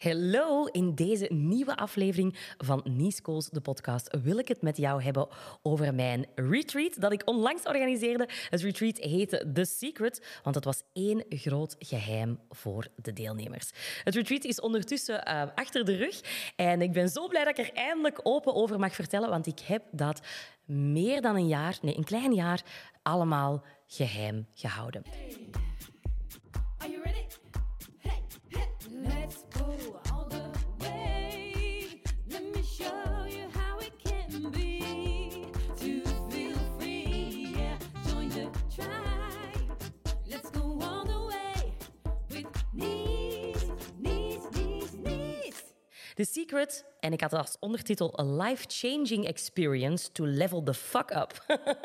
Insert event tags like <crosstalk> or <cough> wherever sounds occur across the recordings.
Hallo, in deze nieuwe aflevering van Nice de podcast, wil ik het met jou hebben over mijn retreat dat ik onlangs organiseerde. Het retreat heette The Secret, want het was één groot geheim voor de deelnemers. Het retreat is ondertussen uh, achter de rug en ik ben zo blij dat ik er eindelijk open over mag vertellen, want ik heb dat meer dan een jaar, nee, een klein jaar, allemaal geheim gehouden. The Secret, en ik had als ondertitel A Life-Changing Experience to Level the Fuck Up.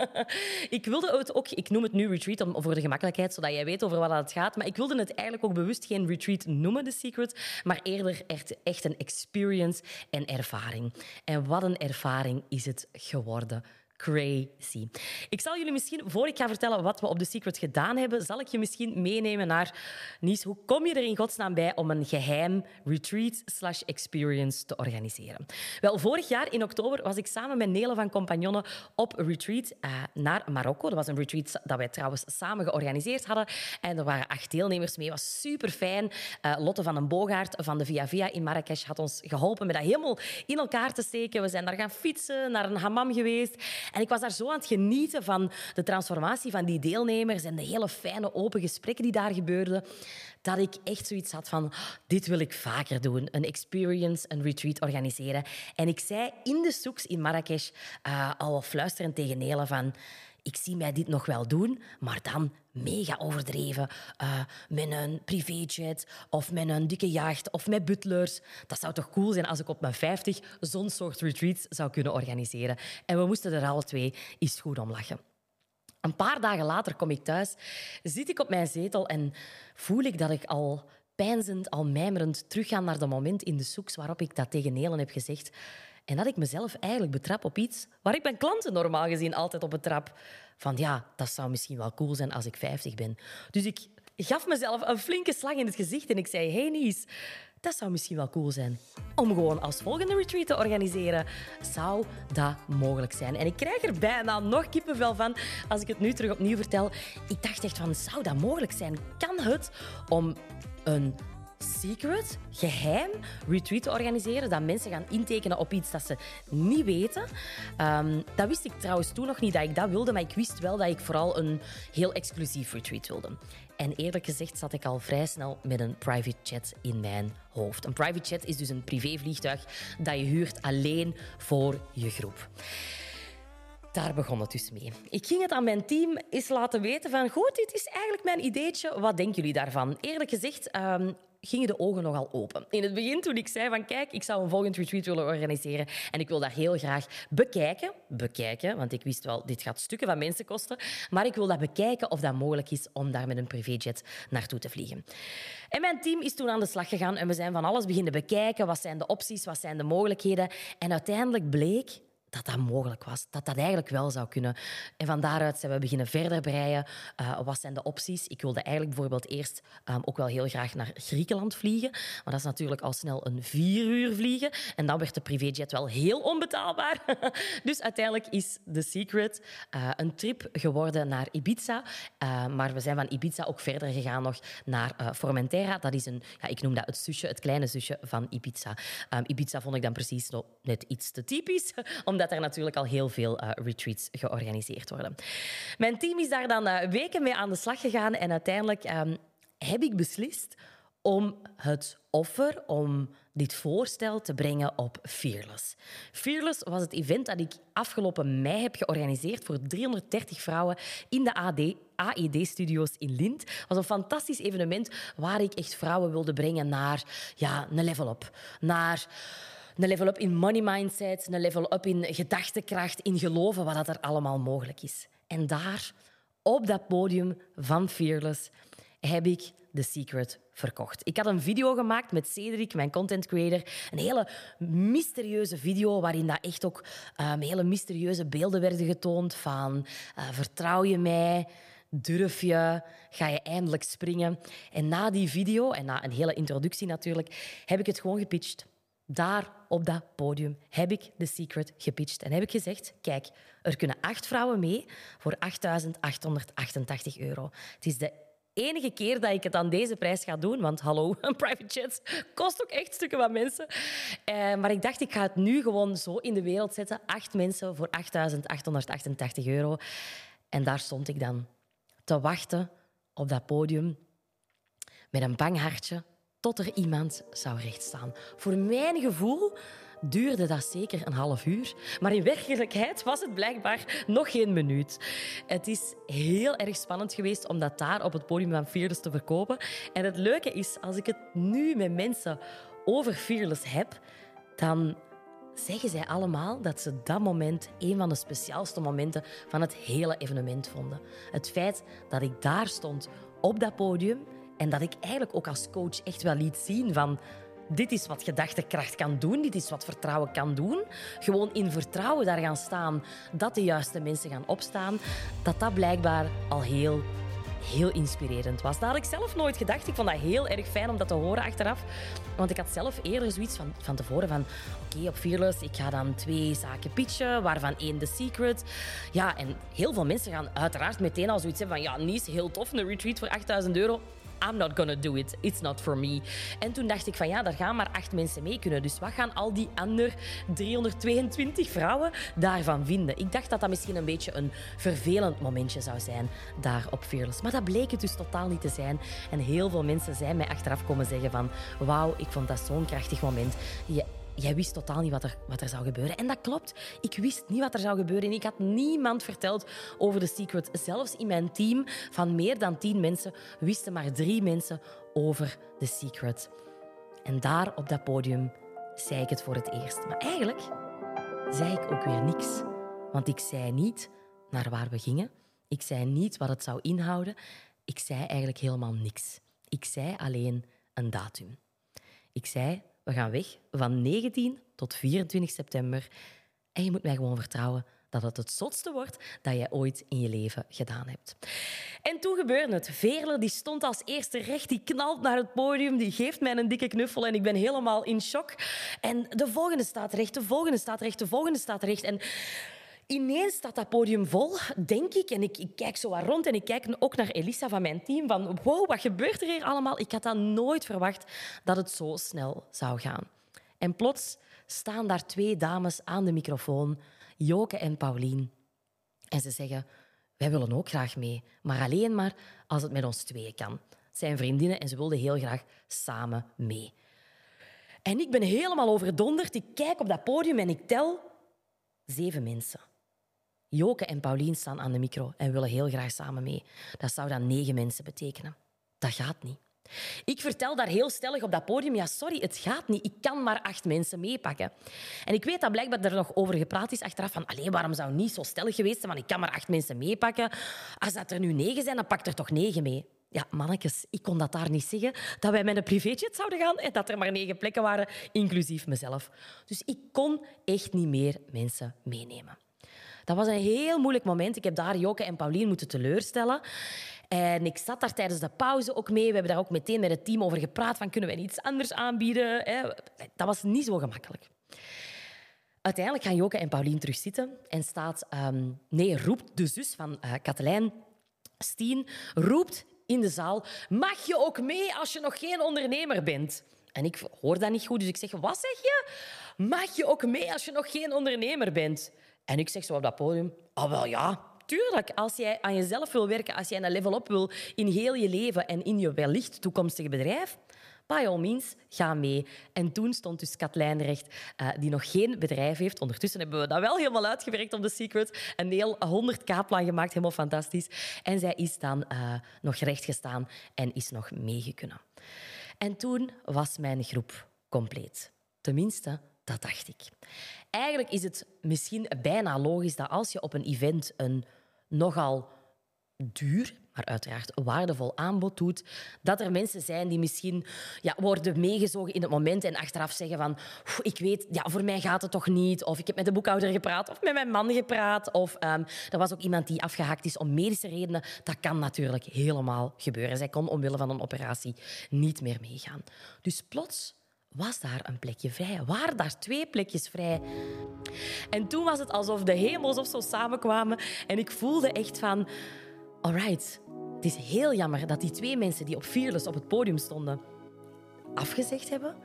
<laughs> ik wilde het ook, ik noem het nu retreat om, voor de gemakkelijkheid, zodat jij weet over wat het gaat, maar ik wilde het eigenlijk ook bewust geen retreat noemen, The Secret, maar eerder echt, echt een experience en ervaring. En wat een ervaring is het geworden crazy. Ik zal jullie misschien, voor ik ga vertellen wat we op The Secret gedaan hebben, zal ik je misschien meenemen naar Nies. Hoe kom je er in godsnaam bij om een geheim retreat slash experience te organiseren? Wel, vorig jaar in oktober was ik samen met Nele van Compagnonnen op retreat uh, naar Marokko. Dat was een retreat dat wij trouwens samen georganiseerd hadden. En er waren acht deelnemers mee. was super fijn. Uh, Lotte van den Bogaert van de Via Via in Marrakesh had ons geholpen met dat helemaal in elkaar te steken. We zijn daar gaan fietsen, naar een hammam geweest. En ik was daar zo aan het genieten van de transformatie van die deelnemers en de hele fijne open gesprekken die daar gebeurden, dat ik echt zoiets had van, dit wil ik vaker doen. Een experience, een retreat organiseren. En ik zei in de soeks in Marrakesh uh, al fluisterend tegen Nele van ik zie mij dit nog wel doen, maar dan mega overdreven. Uh, met een privéjet of met een dikke jacht of met butlers. Dat zou toch cool zijn als ik op mijn 50 zo'n soort retreats zou kunnen organiseren. En we moesten er alle twee eens goed om lachen. Een paar dagen later kom ik thuis, zit ik op mijn zetel en voel ik dat ik al pijnzend, al mijmerend terugga naar dat moment in de soeks waarop ik dat tegen Nelen heb gezegd. En dat ik mezelf eigenlijk betrap op iets waar ik mijn klanten normaal gezien altijd op betrap. Van ja, dat zou misschien wel cool zijn als ik 50 ben. Dus ik gaf mezelf een flinke slag in het gezicht en ik zei: Hey Nies, dat zou misschien wel cool zijn. Om gewoon als volgende retreat te organiseren. Zou dat mogelijk zijn? En ik krijg er bijna nog kippenvel van als ik het nu terug opnieuw vertel. Ik dacht echt van, zou dat mogelijk zijn? Kan het om een secret, geheim retreat te organiseren. Dat mensen gaan intekenen op iets dat ze niet weten. Um, dat wist ik trouwens toen nog niet dat ik dat wilde, maar ik wist wel dat ik vooral een heel exclusief retreat wilde. En eerlijk gezegd zat ik al vrij snel met een private jet in mijn hoofd. Een private jet is dus een privévliegtuig dat je huurt alleen voor je groep. Daar begon het dus mee. Ik ging het aan mijn team eens laten weten van... Goed, dit is eigenlijk mijn ideetje. Wat denken jullie daarvan? Eerlijk gezegd, um, gingen de ogen nogal open. In het begin, toen ik zei van kijk, ik zou een volgend retreat willen organiseren en ik wil dat heel graag bekijken. Bekijken, want ik wist wel, dit gaat stukken van mensen kosten. Maar ik wil dat bekijken of dat mogelijk is om daar met een privéjet naartoe te vliegen. En mijn team is toen aan de slag gegaan en we zijn van alles beginnen bekijken. Wat zijn de opties, wat zijn de mogelijkheden? En uiteindelijk bleek dat dat mogelijk was. Dat dat eigenlijk wel zou kunnen. En van daaruit zijn we beginnen verder breien. Uh, wat zijn de opties? Ik wilde eigenlijk bijvoorbeeld eerst um, ook wel heel graag naar Griekenland vliegen. Maar dat is natuurlijk al snel een vier uur vliegen. En dan werd de privéjet wel heel onbetaalbaar. <laughs> dus uiteindelijk is The Secret uh, een trip geworden naar Ibiza. Uh, maar we zijn van Ibiza ook verder gegaan nog naar Formentera. Dat is een, ja, ik noem dat het zusje, het kleine zusje van Ibiza. Um, Ibiza vond ik dan precies nog net iets te typisch, <laughs> omdat dat er natuurlijk al heel veel uh, retreats georganiseerd worden. Mijn team is daar dan uh, weken mee aan de slag gegaan en uiteindelijk um, heb ik beslist om het offer, om dit voorstel te brengen op Fearless. Fearless was het event dat ik afgelopen mei heb georganiseerd voor 330 vrouwen in de AD, AED-studio's in Lint. Het was een fantastisch evenement waar ik echt vrouwen wilde brengen naar ja, een level up. Naar een level up in money mindset, een level up in gedachtekracht, in geloven wat er allemaal mogelijk is. En daar, op dat podium van Fearless, heb ik The Secret verkocht. Ik had een video gemaakt met Cedric, mijn content creator. Een hele mysterieuze video waarin dat echt ook um, hele mysterieuze beelden werden getoond van uh, vertrouw je mij, Durf je? Ga je eindelijk springen? En na die video, en na een hele introductie natuurlijk, heb ik het gewoon gepitcht. Daar op dat podium heb ik The Secret gepitcht. En heb ik gezegd, kijk, er kunnen acht vrouwen mee voor 8.888 euro. Het is de enige keer dat ik het aan deze prijs ga doen. Want hallo, <laughs> een private jet kost ook echt stukken van mensen. Eh, maar ik dacht, ik ga het nu gewoon zo in de wereld zetten. Acht mensen voor 8.888 euro. En daar stond ik dan te wachten op dat podium met een bang hartje tot er iemand zou rechtstaan. Voor mijn gevoel duurde dat zeker een half uur. Maar in werkelijkheid was het blijkbaar nog geen minuut. Het is heel erg spannend geweest om dat daar op het podium van Fearless te verkopen. En het leuke is, als ik het nu met mensen over Fearless heb, dan zeggen zij allemaal dat ze dat moment een van de speciaalste momenten van het hele evenement vonden. Het feit dat ik daar stond op dat podium en dat ik eigenlijk ook als coach echt wel liet zien van dit is wat gedachtekracht kan doen, dit is wat vertrouwen kan doen. Gewoon in vertrouwen daar gaan staan dat de juiste mensen gaan opstaan, dat dat blijkbaar al heel heel inspirerend was. Dat had ik zelf nooit gedacht. Ik vond dat heel erg fijn om dat te horen achteraf. Want ik had zelf eerder zoiets van, van tevoren van... Oké, op Fearless, ik ga dan twee zaken pitchen, waarvan één The Secret. Ja, en heel veel mensen gaan uiteraard meteen al zoiets hebben van... Ja, Nice, heel tof, een retreat voor 8000 euro. I'm not gonna do it. It's not for me. En toen dacht ik van ja, daar gaan maar acht mensen mee kunnen. Dus wat gaan al die andere 322 vrouwen daarvan vinden? Ik dacht dat dat misschien een beetje een vervelend momentje zou zijn daar op Fearless. Maar dat bleek het dus totaal niet te zijn. En heel veel mensen zijn mij achteraf komen zeggen van wauw, ik vond dat zo'n krachtig moment. Je jij wist totaal niet wat er, wat er zou gebeuren. En dat klopt. Ik wist niet wat er zou gebeuren. En ik had niemand verteld over The Secret. Zelfs in mijn team van meer dan tien mensen wisten maar drie mensen over The Secret. En daar op dat podium zei ik het voor het eerst. Maar eigenlijk zei ik ook weer niks. Want ik zei niet naar waar we gingen. Ik zei niet wat het zou inhouden. Ik zei eigenlijk helemaal niks. Ik zei alleen een datum. Ik zei we gaan weg van 19 tot 24 september. En je moet mij gewoon vertrouwen dat het het zotste wordt dat jij ooit in je leven gedaan hebt. En toen gebeurde het. Veerle die stond als eerste recht, die knalt naar het podium, die geeft mij een dikke knuffel en ik ben helemaal in shock. En de volgende staat recht, de volgende staat recht, de volgende staat recht. En Ineens staat dat podium vol, denk ik. En ik, ik, kijk zo wat rond en ik kijk ook naar Elisa van mijn team. Van, wow, wat gebeurt er hier allemaal? Ik had dat nooit verwacht dat het zo snel zou gaan. En plots staan daar twee dames aan de microfoon, Joke en Paulien. En ze zeggen, wij willen ook graag mee, maar alleen maar als het met ons tweeën kan. Zijn vriendinnen en ze wilden heel graag samen mee. En ik ben helemaal overdonderd. Ik kijk op dat podium en ik tel zeven mensen. Joke en Paulien staan aan de micro en willen heel graag samen mee. Dat zou dan negen mensen betekenen. Dat gaat niet. Ik vertel daar heel stellig op dat podium, ja, sorry, het gaat niet. Ik kan maar acht mensen meepakken. En ik weet dat blijkbaar er nog over gepraat is achteraf van, alleen waarom zou niet zo stellig geweest zijn, ik kan maar acht mensen meepakken. Als dat er nu negen zijn, dan pakt er toch negen mee. Ja, mannetjes, ik kon dat daar niet zeggen, dat wij met een privéjet zouden gaan en dat er maar negen plekken waren, inclusief mezelf. Dus ik kon echt niet meer mensen meenemen. Dat was een heel moeilijk moment. Ik heb daar Joke en Paulien moeten teleurstellen. En ik zat daar tijdens de pauze ook mee. We hebben daar ook meteen met het team over gepraat. Van, kunnen we iets anders aanbieden? Dat was niet zo gemakkelijk. Uiteindelijk gaan Joke en Paulien terugzitten en staat... Ehm, nee, roept de zus van uh, Katelijn, Stien, roept in de zaal... Mag je ook mee als je nog geen ondernemer bent? En ik hoor dat niet goed, dus ik zeg... Wat zeg je? Mag je ook mee als je nog geen ondernemer bent? En ik zeg zo op dat podium, oh wel ja, tuurlijk. Als jij aan jezelf wil werken, als jij een level up wil in heel je leven en in je wellicht toekomstige bedrijf, by all means, ga mee. En toen stond dus Katlijn recht, uh, die nog geen bedrijf heeft. Ondertussen hebben we dat wel helemaal uitgewerkt op The Secret. Een heel 100k-plan gemaakt, helemaal fantastisch. En zij is dan uh, nog recht gestaan en is nog meegekunnen. En toen was mijn groep compleet. Tenminste, dat dacht ik. Eigenlijk is het misschien bijna logisch dat als je op een event een nogal duur, maar uiteraard waardevol aanbod doet. Dat er mensen zijn die misschien ja, worden meegezogen in het moment en achteraf zeggen van ik weet, ja, voor mij gaat het toch niet. Of ik heb met de boekhouder gepraat of met mijn man gepraat. Of um, er was ook iemand die afgehaakt is om medische redenen. Dat kan natuurlijk helemaal gebeuren. Zij kon omwille van een operatie niet meer meegaan. Dus plots was daar een plekje vrij. Waren daar twee plekjes vrij. En toen was het alsof de hemels of zo samenkwamen. En ik voelde echt van... Alright, het is heel jammer dat die twee mensen die op Fearless op het podium stonden afgezegd hebben.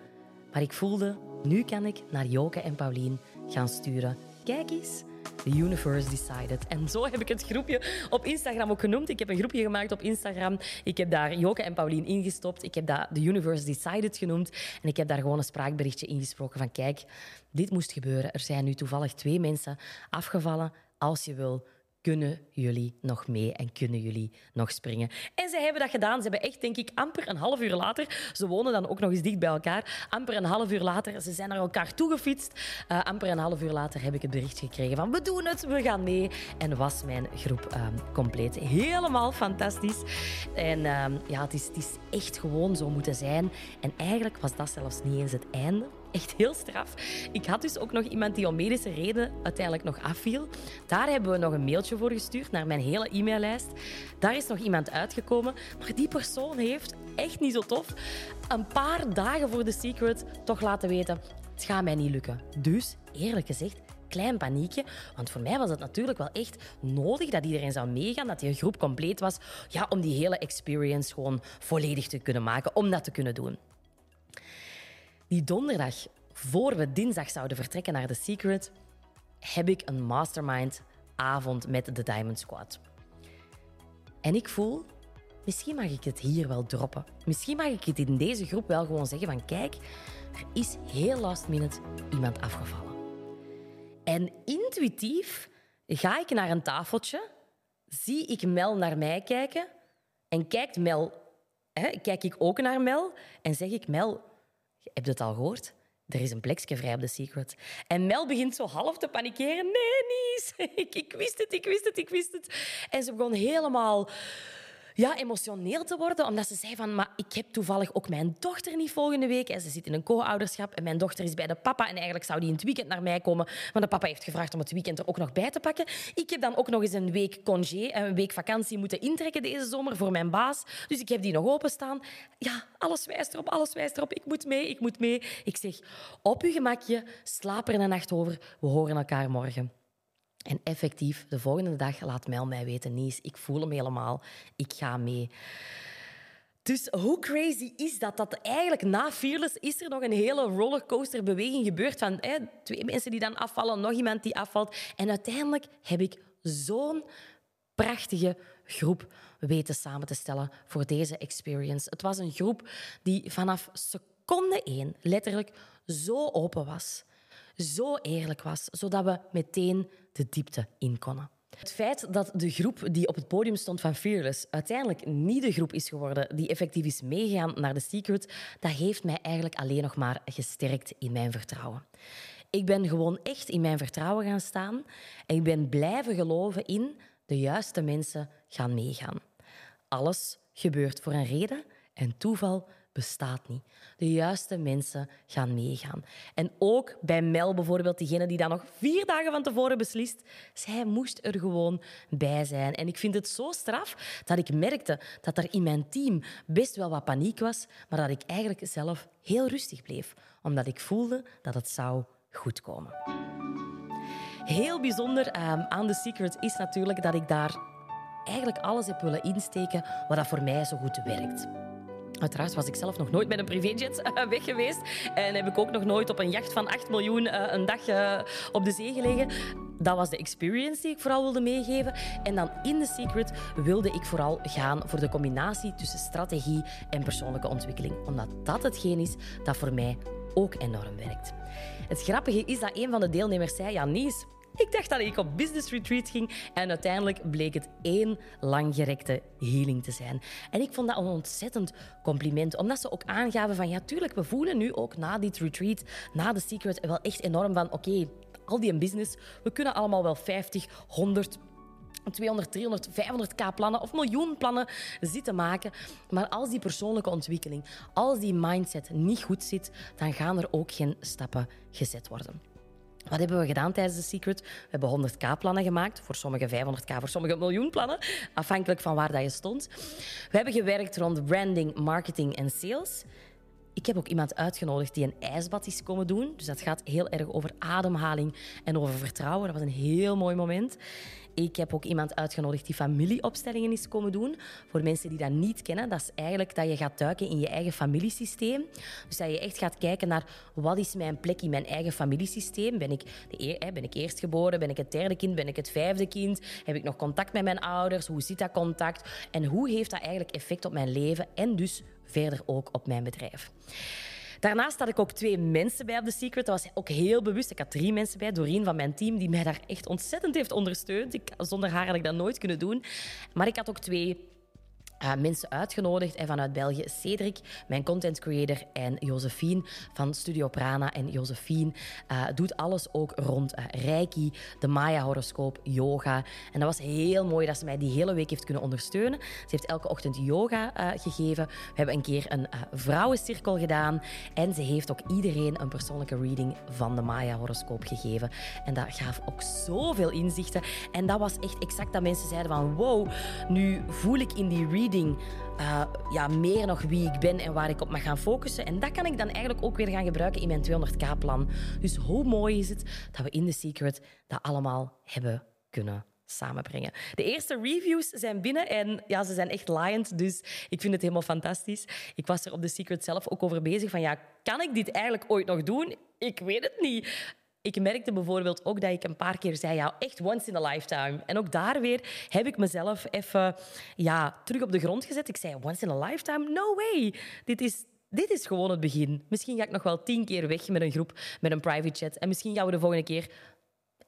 Maar ik voelde, nu kan ik naar Joke en Paulien gaan sturen. Kijk eens, The Universe Decided. En zo heb ik het groepje op Instagram ook genoemd. Ik heb een groepje gemaakt op Instagram. Ik heb daar Joke en Paulien ingestopt. Ik heb dat The Universe Decided genoemd. En ik heb daar gewoon een spraakberichtje ingesproken van kijk, dit moest gebeuren. Er zijn nu toevallig twee mensen afgevallen. Als je wil, kunnen jullie nog mee en kunnen jullie nog springen? En ze hebben dat gedaan. Ze hebben echt, denk ik, amper een half uur later, ze wonen dan ook nog eens dicht bij elkaar, amper een half uur later, ze zijn naar elkaar toegefietst. Uh, amper een half uur later heb ik het bericht gekregen van we doen het, we gaan mee. En was mijn groep um, compleet. Helemaal fantastisch. En um, ja, het is, het is echt gewoon zo moeten zijn. En eigenlijk was dat zelfs niet eens het einde. Echt heel straf. Ik had dus ook nog iemand die om medische reden uiteindelijk nog afviel. Daar hebben we nog een mailtje voor gestuurd naar mijn hele e-maillijst. Daar is nog iemand uitgekomen. Maar die persoon heeft, echt niet zo tof, een paar dagen voor de secret toch laten weten: het gaat mij niet lukken. Dus, eerlijk gezegd, klein paniekje. Want voor mij was het natuurlijk wel echt nodig dat iedereen zou meegaan, dat die groep compleet was, ja, om die hele experience gewoon volledig te kunnen maken, om dat te kunnen doen. Die donderdag, voor we dinsdag zouden vertrekken naar The Secret, heb ik een mastermind avond met de Diamond Squad. En ik voel, misschien mag ik het hier wel droppen. Misschien mag ik het in deze groep wel gewoon zeggen van kijk, er is heel last minute iemand afgevallen. En intuïtief ga ik naar een tafeltje, zie ik Mel naar mij kijken en kijkt Mel, hè, kijk ik ook naar Mel en zeg ik Mel, heb je het al gehoord? Er is een plekje vrij op The Secret. En Mel begint zo half te panikeren. Nee, Nies. <laughs> Ik, ik wist het, ik wist het, ik wist het. En ze begon helemaal ja, emotioneel te worden, omdat ze zei van, maar ik heb toevallig ook mijn dochter niet volgende week. En ze zit in een co-ouderschap en mijn dochter is bij de papa en eigenlijk zou die in het weekend naar mij komen, maar de papa heeft gevraagd om het weekend er ook nog bij te pakken. Ik heb dan ook nog eens een week congé, een week vakantie moeten intrekken deze zomer voor mijn baas, dus ik heb die nog openstaan. Ja, alles wijst erop, alles wijst erop. Ik moet mee, ik moet mee. Ik zeg, op uw gemakje, slaap er een nacht over, we horen elkaar morgen. En effectief, de volgende dag laat Mel mij weten, Nies, ik voel hem helemaal, ik ga mee. Dus hoe crazy is dat? Dat eigenlijk na Fearless is er nog een hele rollercoasterbeweging gebeurd van hè, twee mensen die dan afvallen, nog iemand die afvalt. En uiteindelijk heb ik zo'n prachtige groep weten samen te stellen voor deze experience. Het was een groep die vanaf seconde één letterlijk zo open was zo eerlijk was, zodat we meteen de diepte in konden. Het feit dat de groep die op het podium stond van Fearless uiteindelijk niet de groep is geworden die effectief is meegegaan naar The Secret, dat heeft mij eigenlijk alleen nog maar gesterkt in mijn vertrouwen. Ik ben gewoon echt in mijn vertrouwen gaan staan en ik ben blijven geloven in de juiste mensen gaan meegaan. Alles gebeurt voor een reden en toeval bestaat niet. De juiste mensen gaan meegaan. En ook bij Mel bijvoorbeeld, diegene die dan nog vier dagen van tevoren beslist, zij moest er gewoon bij zijn. En ik vind het zo straf dat ik merkte dat er in mijn team best wel wat paniek was, maar dat ik eigenlijk zelf heel rustig bleef, omdat ik voelde dat het zou goed komen. Heel bijzonder um, aan The Secret is natuurlijk dat ik daar eigenlijk alles heb willen insteken wat dat voor mij zo goed werkt. Uiteraard was ik zelf nog nooit met een privéjet uh, weg geweest. En heb ik ook nog nooit op een jacht van 8 miljoen uh, een dag uh, op de zee gelegen. Dat was de experience die ik vooral wilde meegeven. En dan in The Secret wilde ik vooral gaan voor de combinatie tussen strategie en persoonlijke ontwikkeling. Omdat dat hetgeen is dat voor mij ook enorm werkt. Het grappige is dat een van de deelnemers zei: Ja, Nies, <laughs> ik dacht dat ik op business retreat ging en uiteindelijk bleek het één langgerekte healing te zijn. En ik vond dat een ontzettend compliment, omdat ze ook aangaven van ja, tuurlijk, we voelen nu ook na dit retreat, na de secret, wel echt enorm van oké, al die business, we kunnen allemaal wel 50, 100 200, 300, 500k plannen of miljoen plannen zitten maken. Maar als die persoonlijke ontwikkeling, als die mindset niet goed zit, dan gaan er ook geen stappen gezet worden. Wat hebben we gedaan tijdens de Secret? We hebben 100k plannen gemaakt. Voor sommigen 500k, voor sommigen miljoen plannen. Afhankelijk van waar dat je stond. We hebben gewerkt rond branding, marketing en sales. Ik heb ook iemand uitgenodigd die een ijsbad is komen doen. Dus dat gaat heel erg over ademhaling en over vertrouwen. Dat was een heel mooi moment. Ik heb ook iemand uitgenodigd die familieopstellingen is komen doen. Voor mensen die dat niet kennen, dat is eigenlijk dat je gaat duiken in je eigen familiesysteem. Dus dat je echt gaat kijken naar wat is mijn plek in mijn eigen familiesysteem. Ben ik, de, ben ik eerstgeboren? Ben ik het derde kind? Ben ik het vijfde kind? Heb ik nog contact met mijn ouders? Hoe zit dat contact? En hoe heeft dat eigenlijk effect op mijn leven en dus verder ook op mijn bedrijf? Daarnaast had ik ook twee mensen bij op The Secret. Dat was ook heel bewust. Ik had drie mensen bij. Doreen van mijn team, die mij daar echt ontzettend heeft ondersteund. Ik, zonder haar had ik dat nooit kunnen doen. Maar ik had ook twee uh, mensen uitgenodigd. En vanuit België Cedric, mijn content creator, en Josephine van Studio Prana. En Josephine uh, doet alles ook rond uh, Reiki, de Maya-horoscoop, yoga. En dat was heel mooi dat ze mij die hele week heeft kunnen ondersteunen. Ze heeft elke ochtend yoga gegeven. We hebben een keer een vrouwencirkel gedaan. En ze heeft ook iedereen een persoonlijke reading van de Maya-horoscoop gegeven. En dat gaf ook zoveel inzichten. En dat was echt exact dat mensen zeiden van wow, nu voel ik in die reading uh, ja, meer nog wie ik ben en waar ik op mag gaan focussen. En dat kan ik dan eigenlijk ook weer gaan gebruiken in mijn 200k-plan. Dus hoe mooi is het dat we in The Secret dat allemaal hebben kunnen samenbrengen. De eerste reviews zijn binnen en ja, ze zijn echt liant, dus ik vind het helemaal fantastisch. Ik was er op The Secret zelf ook over bezig van ja, kan ik dit eigenlijk ooit nog doen? Ik weet het niet. Ik merkte bijvoorbeeld ook dat ik een paar keer zei, ja, echt once in a lifetime. En ook daar weer heb ik mezelf even ja, terug op de grond gezet. Ik zei, once in a lifetime? No way. Dit is, dit is gewoon het begin. Misschien ga ik nog wel tien keer weg met een groep, met een private chat. En misschien gaan we de volgende keer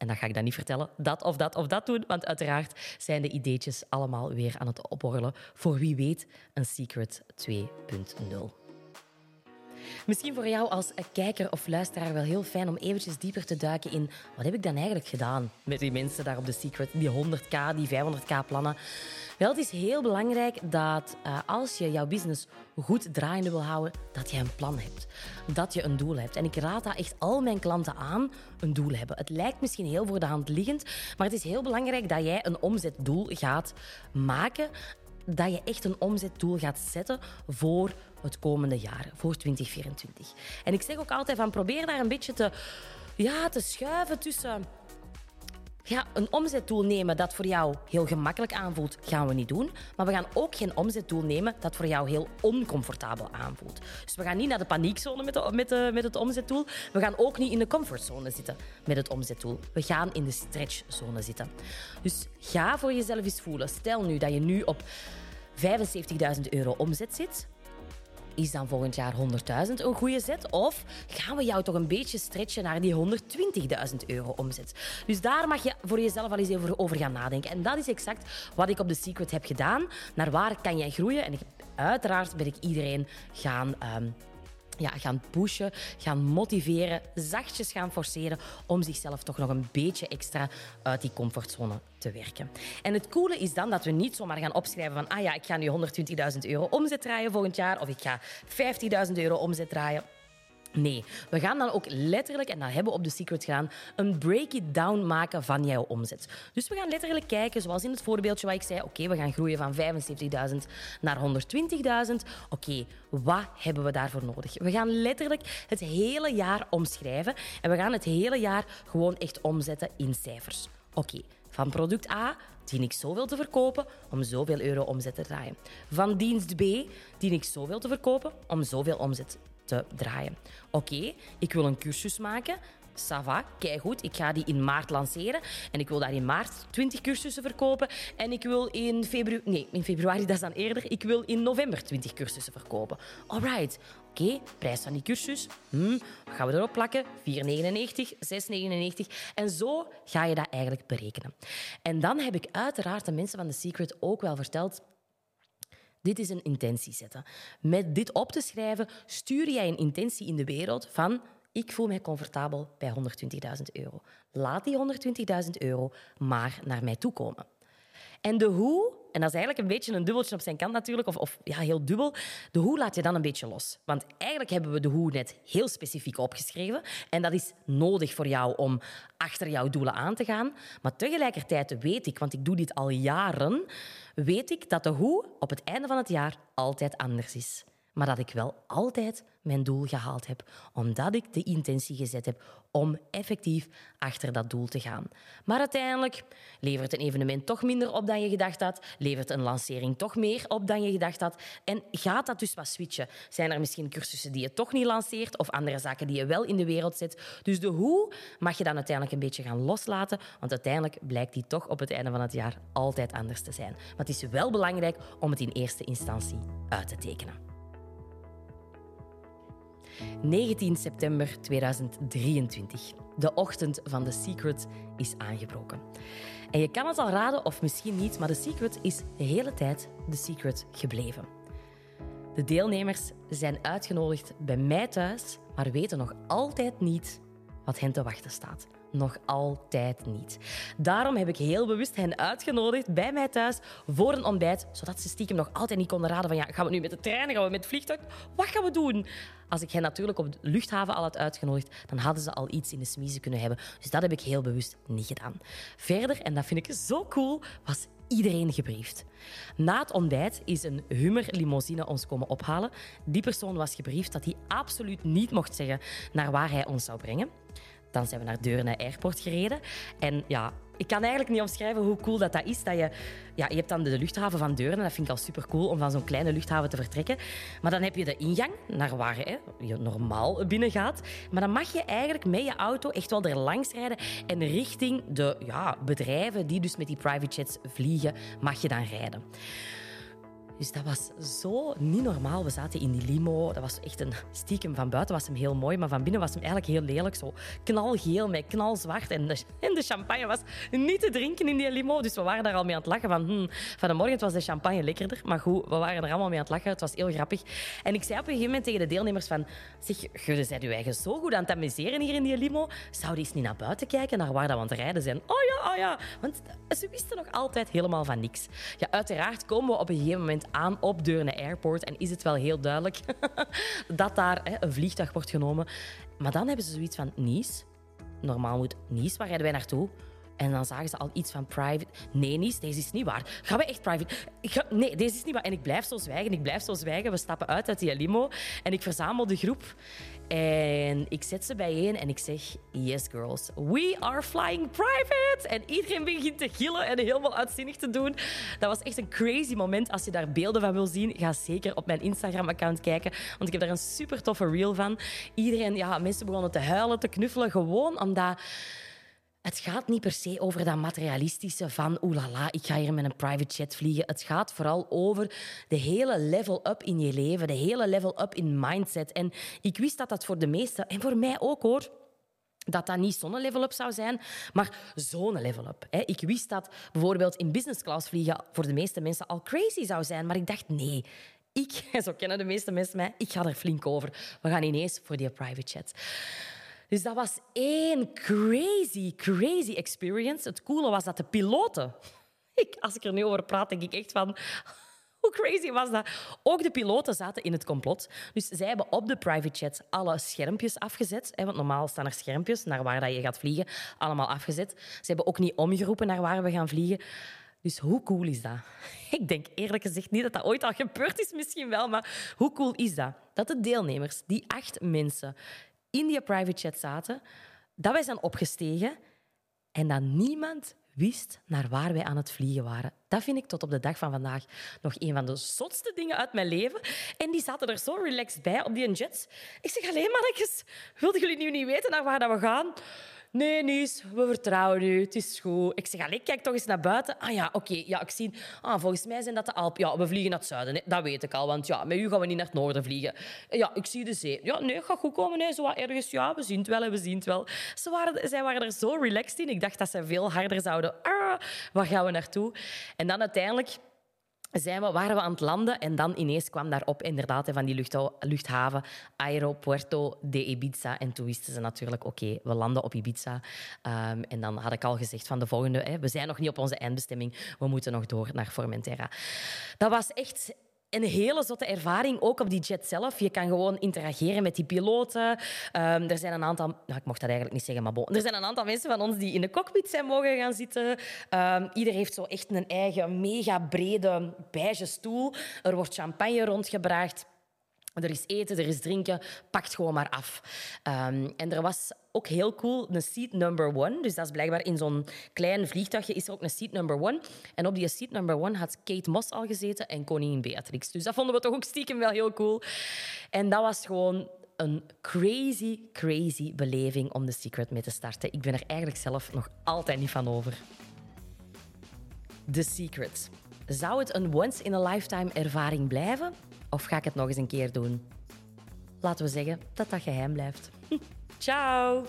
en dan ga ik dat niet vertellen, dat of dat of dat doen. Want uiteraard zijn de ideetjes allemaal weer aan het opborrelen voor wie weet een Secret 2.0. Misschien voor jou als kijker of luisteraar wel heel fijn om eventjes dieper te duiken in wat heb ik dan eigenlijk gedaan met die mensen daar op The Secret, die 100k, die 500k plannen. Wel, het is heel belangrijk dat uh, als je jouw business goed draaiende wil houden, dat je een plan hebt. Dat je een doel hebt. En ik raad dat echt al mijn klanten aan, een doel hebben. Het lijkt misschien heel voor de hand liggend, maar het is heel belangrijk dat jij een omzetdoel gaat maken dat je echt een omzetdoel gaat zetten voor het komende jaar, voor 2024. En ik zeg ook altijd van probeer daar een beetje te, ja, te schuiven tussen ja, een omzetdoel nemen dat voor jou heel gemakkelijk aanvoelt, gaan we niet doen. Maar we gaan ook geen omzetdoel nemen dat voor jou heel oncomfortabel aanvoelt. Dus we gaan niet naar de paniekzone met, met, met het omzetdoel. We gaan ook niet in de comfortzone zitten met het omzetdoel. We gaan in de stretchzone zitten. Dus ga voor jezelf eens voelen. Stel nu dat je nu op 75.000 euro omzet zit is dan volgend jaar 100.000 een goede zet? Of gaan we jou toch een beetje stretchen naar die 120.000 euro omzet? Dus daar mag je voor jezelf al eens even over gaan nadenken. En dat is exact wat ik op The Secret heb gedaan. Naar waar kan jij groeien? En uiteraard ben ik iedereen gaan... Um, ja, gaan pushen, gaan motiveren, zachtjes gaan forceren om zichzelf toch nog een beetje extra uit die comfortzone te werken. En het coole is dan dat we niet zomaar gaan opschrijven van ah ja, ik ga nu 120.000 euro omzet draaien volgend jaar of ik ga 50.000 euro omzet draaien. Nee, we gaan dan ook letterlijk, en dat hebben we op The Secret gedaan, een break-it-down maken van jouw omzet. Dus we gaan letterlijk kijken, zoals in het voorbeeldje waar ik zei, oké, we gaan groeien van 75.000 naar 120.000. Oké, wat hebben we daarvoor nodig? We gaan letterlijk het hele jaar omschrijven en we gaan het hele jaar gewoon echt omzetten in cijfers. Oké, van product A dien ik zoveel te verkopen om zoveel euro omzet te draaien. Van dienst B dien ik zoveel te verkopen om zoveel omzet draaien. Oké, ik wil een cursus maken. Sava, goed. Ik ga die in maart lanceren. En ik wil daar in maart 20 cursussen verkopen. En ik wil in februari... Nee, in februari, dat is dan eerder. Ik wil in november 20 cursussen verkopen. Alright. Oké, prijs van die cursus. Hm, wat gaan we erop plakken? 4,99, 6,99. En zo ga je dat eigenlijk berekenen. En dan heb ik uiteraard de mensen van The Secret ook wel verteld dit is een intentie zetten. Met dit op te schrijven stuur jij een intentie in de wereld van ik voel mij comfortabel bij 120.000 euro. Laat die 120.000 euro maar naar mij toe komen. En de hoe, en dat is eigenlijk een beetje een dubbeltje op zijn kant natuurlijk, of, of ja, heel dubbel. De hoe laat je dan een beetje los. Want eigenlijk hebben we de hoe net heel specifiek opgeschreven. En dat is nodig voor jou om achter jouw doelen aan te gaan. Maar tegelijkertijd weet ik, want ik doe dit al jaren, weet ik dat de hoe op het einde van het jaar altijd anders is maar dat ik wel altijd mijn doel gehaald heb, omdat ik de intentie gezet heb om effectief achter dat doel te gaan. Maar uiteindelijk levert een evenement toch minder op dan je gedacht had, levert een lancering toch meer op dan je gedacht had en gaat dat dus wat switchen? Zijn er misschien cursussen die je toch niet lanceert of andere zaken die je wel in de wereld zet? Dus de hoe mag je dan uiteindelijk een beetje gaan loslaten, want uiteindelijk blijkt die toch op het einde van het jaar altijd anders te zijn. Maar het is wel belangrijk om het in eerste instantie uit te tekenen. 19 september 2023. De ochtend van The Secret is aangebroken. En je kan het al raden, of misschien niet, maar The Secret is de hele tijd The Secret gebleven. De deelnemers zijn uitgenodigd bij mij thuis, maar weten nog altijd niet wat hen te wachten staat. Nog altijd niet. Daarom heb ik heel bewust hen uitgenodigd bij mij thuis voor een ontbijt, zodat ze stiekem nog altijd niet konden raden van ja, gaan we nu met de trein, gaan we met het vliegtuig? Wat gaan we doen? Als ik hen natuurlijk op de luchthaven al had uitgenodigd, dan hadden ze al iets in de smiezen kunnen hebben. Dus dat heb ik heel bewust niet gedaan. Verder, en dat vind ik zo cool, was iedereen gebriefd. Na het ontbijt is een Hummer limousine ons komen ophalen. Die persoon was gebriefd dat hij absoluut niet mocht zeggen naar waar hij ons zou brengen. Dan zijn we naar Deurne Airport gereden. En ja, ik kan eigenlijk niet omschrijven hoe cool dat, dat is. Dat je, ja, je hebt dan de luchthaven van Deurne. Dat vind ik al super cool om van zo'n kleine luchthaven te vertrekken. Maar dan heb je de ingang naar waar je normaal binnen gaat. Maar dan mag je eigenlijk met je auto echt wel er langs rijden. En richting de ja, bedrijven die dus met die private jets vliegen, mag je dan rijden. Dus dat was zo niet normaal. We zaten in die limo. Dat was echt een stiekem. Van buiten was hem heel mooi, maar van binnen was hem eigenlijk heel lelijk. Zo knalgeel met knalzwart. En de, <laughs> en de champagne was niet te drinken in die limo. Dus we waren daar al mee aan het lachen. Van, hmm, van de morgen was de champagne lekkerder. Maar goed, we waren er allemaal mee aan het lachen. Het was heel grappig. En ik zei op een gegeven moment tegen de deelnemers van... Zeg, jullie zijn je zo goed aan het amuseren hier in die limo. Zouden eens niet naar buiten kijken, naar waar dat we aan rijden zijn? Oh ja, oh ja. Want ze wisten nog altijd helemaal van niks. Ja, uiteraard komen we op een gegeven moment aan op Deurne Airport en is het wel heel duidelijk <laughs> dat daar hè, een vliegtuig wordt genomen. Maar dan hebben ze zoiets van Nice. Normaal moet Nice, waar rijden wij naartoe? En dan zagen ze al iets van private. Nee, Nies, deze is niet waar. Gaan we echt private? Nee, deze is niet waar. En ik blijf zo zwijgen, ik blijf zo zwijgen. We stappen uit uit die limo en ik verzamel de groep. En ik zet ze bijeen en ik zeg: Yes, girls, we are flying private. En iedereen begint te gillen en helemaal uitzinnig te doen. Dat was echt een crazy moment. Als je daar beelden van wil zien, ga zeker op mijn Instagram-account kijken. Want ik heb daar een super toffe reel van. Iedereen, ja, mensen begonnen te huilen, te knuffelen. Gewoon omdat het gaat niet per se over dat materialistische van oelala, ik ga hier met een private jet vliegen. Het gaat vooral over de hele level-up in je leven, de hele level-up in mindset. En ik wist dat dat voor de meesten, en voor mij ook hoor, dat dat niet zo'n level-up zou zijn, maar zo'n level-up. Ik wist dat bijvoorbeeld in business class vliegen voor de meeste mensen al crazy zou zijn, maar ik dacht nee. Ik, <laughs> zo kennen de meeste mensen mij, ik ga er flink over. We gaan ineens voor die private jet. Dus dat was één crazy, crazy experience. Het coole was dat de piloten... <laughs> Ik, als ik er nu over praat, denk ik echt van... <laughs> Hoe crazy was dat? Ook de piloten zaten in het complot. Dus zij hebben op de private jets alle schermpjes afgezet. Want normaal staan er schermpjes naar waar je gaat vliegen. Allemaal afgezet. Ze hebben ook niet omgeroepen naar waar we gaan vliegen. Dus hoe cool is dat? <laughs> Ik denk eerlijk gezegd niet dat dat ooit al gebeurd is, misschien wel, maar hoe cool is dat? Dat de deelnemers, die acht mensen, in die private chat zaten, dat wij zijn opgestegen en dat niemand wist naar waar wij aan het vliegen waren. Dat vind ik tot op de dag van vandaag nog een van de zotste dingen uit mijn leven. En die zaten er zo relaxed bij op die jet. Ik zeg, alleen mannetjes, wilden jullie nu niet weten naar waar dat we gaan? Nee, Nies, we vertrouwen u. Het is goed. Ik zeg, allee, kijk toch eens naar buiten. Ah ja, oké. ja, ik zie... Ah, volgens mij zijn dat de Alpen. Ja, we vliegen naar het zuiden. Dat weet ik al, want ja, met u gaan we niet naar het noorden vliegen. Ja, ik zie de zee. Ja, nee, gaat goed komen. Nee, zo ergens. Ja, we zien het wel we zien het wel. Ze waren, zij waren er zo relaxed in. Ik dacht dat ze veel harder zouden... Ah, waar gaan we naartoe? En dan uiteindelijk waren we aan het landen en dan ineens kwam daarop inderdaad van die luchthaven Aeropuerto de Ibiza. En toen wisten ze natuurlijk, oké, we landen op Ibiza. Um, en dan had ik al gezegd van de volgende, hè, we zijn nog niet op onze eindbestemming, we moeten nog door naar Formentera. Dat was echt een hele zotte ervaring, ook op die jet zelf. Je kan gewoon interageren met die piloten. Um, er zijn een aantal... Nou, ik mocht dat eigenlijk niet zeggen, maar bon. Er zijn een aantal mensen van ons die in de cockpit zijn mogen gaan zitten. Um, ieder heeft zo echt een eigen mega brede beige stoel. Er wordt champagne rondgebracht. Er is eten, er is drinken, pakt gewoon maar af. Um, en er was ook heel cool een seat number one. Dus dat is blijkbaar in zo'n klein vliegtuigje is er ook een seat number one. En op die seat number one had Kate Moss al gezeten en koningin Beatrix. Dus dat vonden we toch ook stiekem wel heel cool. En dat was gewoon een crazy, crazy beleving om The Secret mee te starten. Ik ben er eigenlijk zelf nog altijd niet van over. The Secret. Zou het een once-in-a-lifetime ervaring blijven? Of ga ik het nog eens een keer doen? Laten we zeggen dat dat geheim blijft. <laughs> Ciao!